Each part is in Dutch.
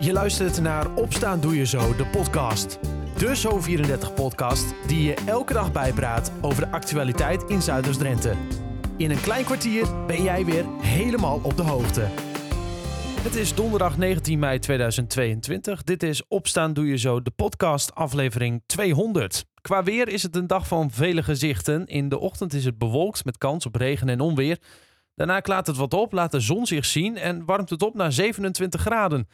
Je luistert naar Opstaan Doe Je Zo, de podcast. De Zo34-podcast die je elke dag bijpraat over de actualiteit in Zuiders-Drenthe. In een klein kwartier ben jij weer helemaal op de hoogte. Het is donderdag 19 mei 2022. Dit is Opstaan Doe Je Zo, de podcast aflevering 200. Qua weer is het een dag van vele gezichten. In de ochtend is het bewolkt met kans op regen en onweer. Daarna klaart het wat op, laat de zon zich zien en warmt het op naar 27 graden.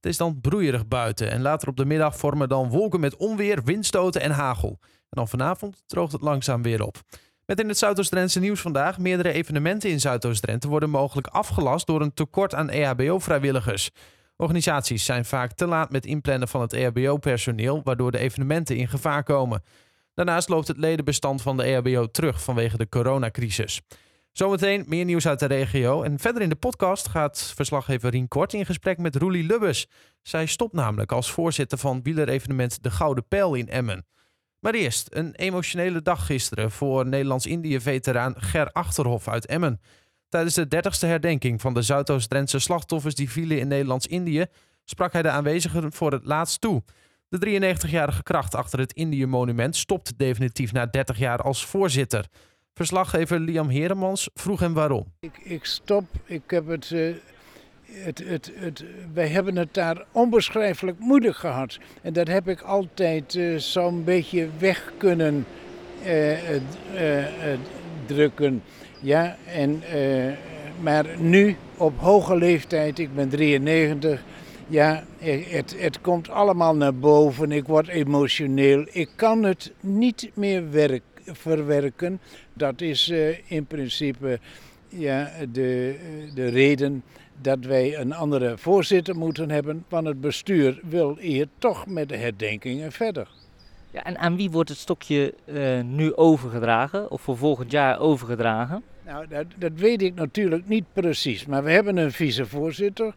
Het is dan broeierig buiten en later op de middag vormen dan wolken met onweer, windstoten en hagel. En dan vanavond droogt het langzaam weer op. Met in het Zuidoost-Drentse nieuws vandaag. Meerdere evenementen in Zuidoost-Drenthe worden mogelijk afgelast door een tekort aan EHBO-vrijwilligers. Organisaties zijn vaak te laat met inplannen van het EHBO-personeel, waardoor de evenementen in gevaar komen. Daarnaast loopt het ledenbestand van de EHBO terug vanwege de coronacrisis. Zometeen meer nieuws uit de regio. En verder in de podcast gaat verslaggever Rien Kort in gesprek met Roelie Lubbers. Zij stopt namelijk als voorzitter van wielerevenement De Gouden Pijl in Emmen. Maar eerst een emotionele dag gisteren voor Nederlands-Indië-veteraan Ger Achterhof uit Emmen. Tijdens de 30ste herdenking van de Zuidoost-Drentse slachtoffers die vielen in Nederlands-Indië sprak hij de aanwezigen voor het laatst toe. De 93-jarige kracht achter het Indië-monument stopt definitief na 30 jaar als voorzitter. Verslaggever Liam Heremans vroeg hem waarom. Ik, ik stop, ik heb het, uh, het, het, het, wij hebben het daar onbeschrijfelijk moeilijk gehad. En dat heb ik altijd uh, zo'n beetje weg kunnen uh, drukken. Ja, en, maar nu op hoge leeftijd, ik ben 93, ja, het, het komt allemaal naar boven. Ik word emotioneel. Ik kan het niet meer werken verwerken. Dat is uh, in principe ja, de, de reden dat wij een andere voorzitter moeten hebben. Want het bestuur wil hier toch met de herdenkingen verder. Ja, en aan wie wordt het stokje uh, nu overgedragen of voor volgend jaar overgedragen? Nou, dat, dat, weet ik natuurlijk niet precies. Maar we hebben een vicevoorzitter.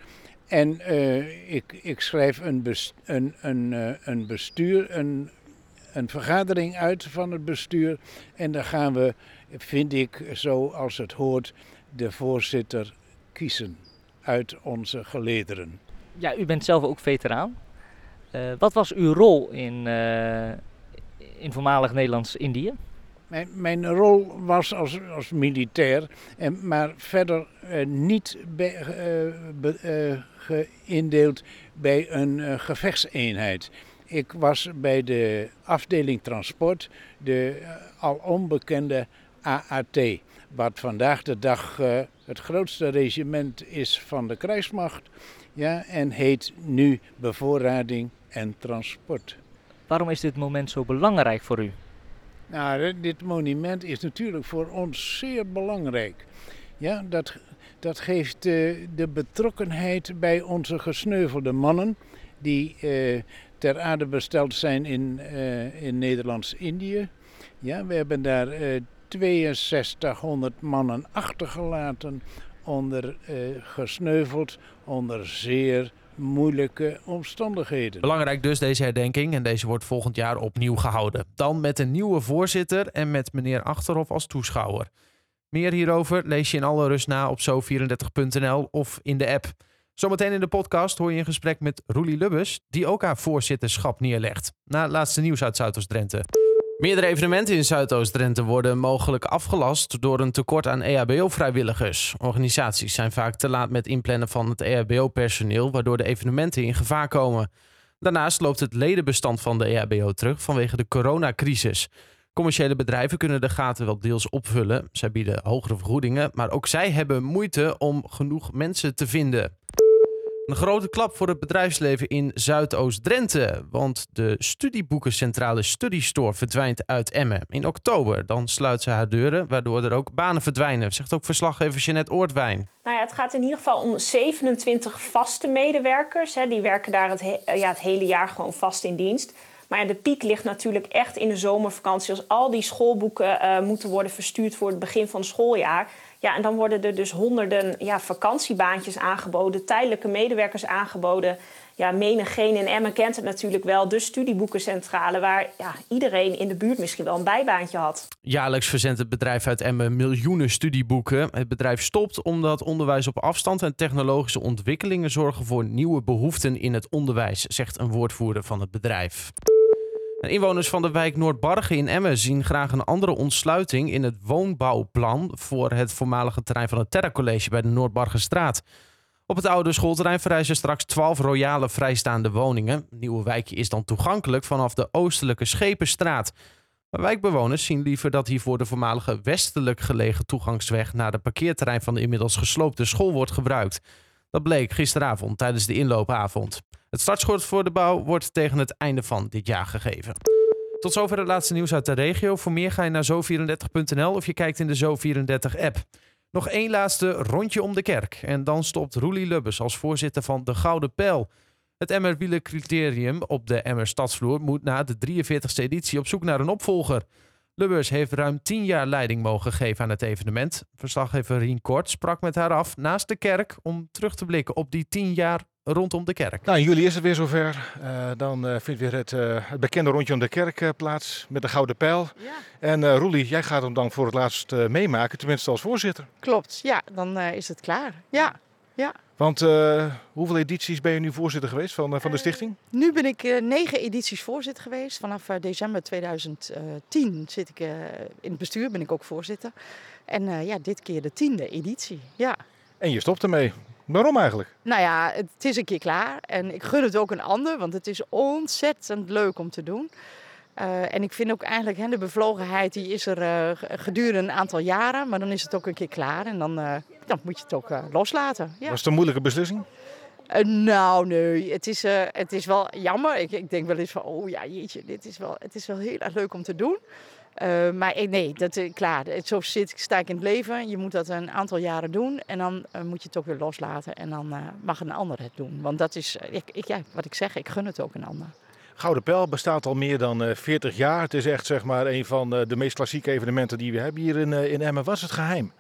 En uh, ik, ik schrijf een, best, een, een, een bestuur, een een vergadering uit van het bestuur. En dan gaan we, vind ik, zoals het hoort, de voorzitter kiezen uit onze gelederen. Ja, u bent zelf ook veteraan. Uh, wat was uw rol in, uh, in voormalig Nederlands-Indië? Mijn, mijn, rol was als, als militair, en, maar verder uh, niet bij, geïndeeld bij een gevechtseenheid. Ik was bij de afdeling transport, de al onbekende AAT. Wat vandaag de dag uh, het grootste regiment is van de krijgsmacht. Ja, en heet nu bevoorrading en transport. Waarom is dit moment zo belangrijk voor u? Nou, dit monument is natuurlijk voor ons zeer belangrijk. Ja, dat, dat geeft uh, de betrokkenheid bij onze gesneuvelde mannen die uh, ter aarde besteld zijn in, uh, in Nederlands-Indië. Ja, we hebben daar uh, 6200 mannen achtergelaten, onder, uh, gesneuveld onder zeer moeilijke omstandigheden. Belangrijk dus deze herdenking en deze wordt volgend jaar opnieuw gehouden. Dan met een nieuwe voorzitter en met meneer Achterhof als toeschouwer. Meer hierover lees je in alle rust na op zo34.nl of in de app. Zometeen in de podcast hoor je een gesprek met Roelie Lubbers, die ook haar voorzitterschap neerlegt. Na het laatste nieuws uit Zuidoost-Drenthe. Meerdere evenementen in Zuidoost-Drenthe worden mogelijk afgelast door een tekort aan EHBO-vrijwilligers. Organisaties zijn vaak te laat met inplannen van het EHBO-personeel, waardoor de evenementen in gevaar komen. Daarnaast loopt het ledenbestand van de EHBO terug vanwege de coronacrisis. Commerciële bedrijven kunnen de gaten wel deels opvullen. Zij bieden hogere vergoedingen, maar ook zij hebben moeite om genoeg mensen te vinden. Een grote klap voor het bedrijfsleven in Zuidoost-Drenthe. Want de studieboekencentrale Study Store verdwijnt uit Emmen. In oktober dan sluit ze haar deuren, waardoor er ook banen verdwijnen. Zegt ook verslaggever Jeanette Oortwijn. Nou ja, het gaat in ieder geval om 27 vaste medewerkers. Hè. Die werken daar het, he ja, het hele jaar gewoon vast in dienst. Maar de piek ligt natuurlijk echt in de zomervakantie. Als al die schoolboeken uh, moeten worden verstuurd voor het begin van het schooljaar Ja, en dan worden er dus honderden ja, vakantiebaantjes aangeboden, tijdelijke medewerkers aangeboden. Ja, menigeen in Emmen kent het natuurlijk wel, de studieboekencentrale, waar ja, iedereen in de buurt misschien wel een bijbaantje had. Jaarlijks verzendt het bedrijf uit Emmen miljoenen studieboeken. Het bedrijf stopt omdat onderwijs op afstand en technologische ontwikkelingen zorgen voor nieuwe behoeften in het onderwijs, zegt een woordvoerder van het bedrijf. Inwoners van de wijk Noordbargen in Emmen zien graag een andere ontsluiting in het woonbouwplan voor het voormalige terrein van het Terra College bij de Noordbargenstraat. Op het oude schoolterrein verrijzen straks 12 royale vrijstaande woningen. Het nieuwe wijkje is dan toegankelijk vanaf de oostelijke Schepenstraat. Maar wijkbewoners zien liever dat hiervoor de voormalige westelijk gelegen toegangsweg naar het parkeerterrein van de inmiddels gesloopte school wordt gebruikt. Dat bleek gisteravond tijdens de inloopavond. Het startschot voor de bouw wordt tegen het einde van dit jaar gegeven. Tot zover het laatste nieuws uit de regio. Voor meer ga je naar zo34.nl of je kijkt in de Zo34-app. Nog één laatste rondje om de kerk. En dan stopt Roelie Lubbers als voorzitter van de Gouden Pijl. Het Emmer criterium op de Emmer Stadsvloer moet na de 43e editie op zoek naar een opvolger. Lubbers heeft ruim 10 jaar leiding mogen geven aan het evenement. Verslaggever Rien Kort sprak met haar af naast de kerk om terug te blikken op die 10 jaar rondom de kerk. Nou, in juli is het weer zover. Uh, dan uh, vindt weer het, uh, het, bekende rondje om de kerk plaats met de Gouden Pijl. Ja. En Roelie, jij gaat hem dan voor het laatst meemaken, tenminste als voorzitter. Klopt, ja, dan is het klaar. Ja, ja. Want hoeveel edities ben je nu voorzitter geweest van, van de stichting? nu ben ik negen edities voorzitter geweest. Vanaf december 2010 zit ik in het bestuur, ben ik ook voorzitter. En ja, dit keer de tiende editie, ja. En je stopt ermee. Waarom eigenlijk? Nou ja, het is een keer klaar. En ik gun het ook een ander, want het is ontzettend leuk om te doen. Uh, en ik vind ook eigenlijk hè, de bevlogenheid, die is er uh, gedurende een aantal jaren. Maar dan is het ook een keer klaar en dan, uh, dan moet je het ook loslaten. Ja. Was het een moeilijke beslissing? nou, nee. Het is, het is wel jammer. Ik, ik denk wel eens van, oh ja, jeetje, dit is wel, het is wel heel erg leuk om te doen. Uh, maar nee, dat, uh, klaar, zo zit, sta ik in het leven. Je moet dat een aantal jaren doen en dan uh, moet je het ook weer loslaten. En dan mag een ander het doen. Want dat is, ik, ik, ja, wat ik zeg, ik gun het ook een ander. Gouden Pijl bestaat al meer dan 40 jaar. Het is echt zeg maar, een van de meest klassieke evenementen die we hebben hier in, in Emmen. Wat is het geheim?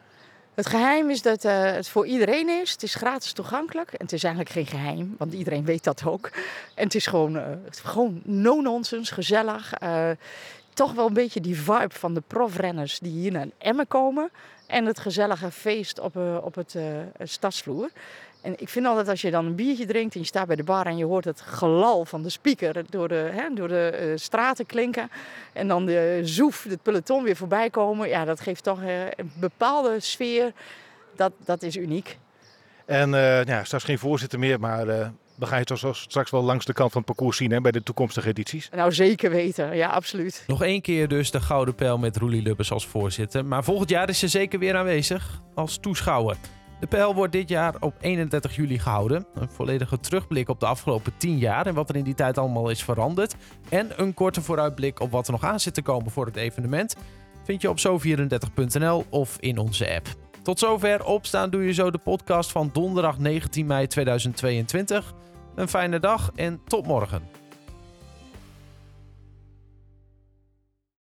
Het geheim is dat het voor iedereen is. Het is gratis toegankelijk. En het is eigenlijk geen geheim, want iedereen weet dat ook. En het is gewoon, gewoon no-nonsense, gezellig toch wel een beetje die vibe van de profrenners die hier naar Emmen komen. En het gezellige feest op, uh, op het uh, stadsvloer. En ik vind altijd als je dan een biertje drinkt en je staat bij de bar en je hoort het gelal van de speaker door de, hè, door de uh, straten klinken. En dan de zoef, het peloton weer voorbij komen. Ja, dat geeft toch een bepaalde sfeer. Dat, dat is uniek. En ja, straks geen voorzitter meer, maar dan ga je toch straks wel langs de kant van het parcours zien hè, bij de toekomstige edities. Nou, zeker weten. Ja, absoluut. Nog één keer dus de Gouden Pijl met Roelie Lubbers als voorzitter. Maar volgend jaar is ze zeker weer aanwezig als toeschouwer. De pijl wordt dit jaar op 31 juli gehouden. Een volledige terugblik op de afgelopen 10 jaar en wat er in die tijd allemaal is veranderd. En een korte vooruitblik op wat er nog aan zit te komen voor het evenement vind je op zo34.nl of in onze app. Tot zover opstaan doe je zo de podcast van donderdag 19 mei 2022. Een fijne dag en tot morgen.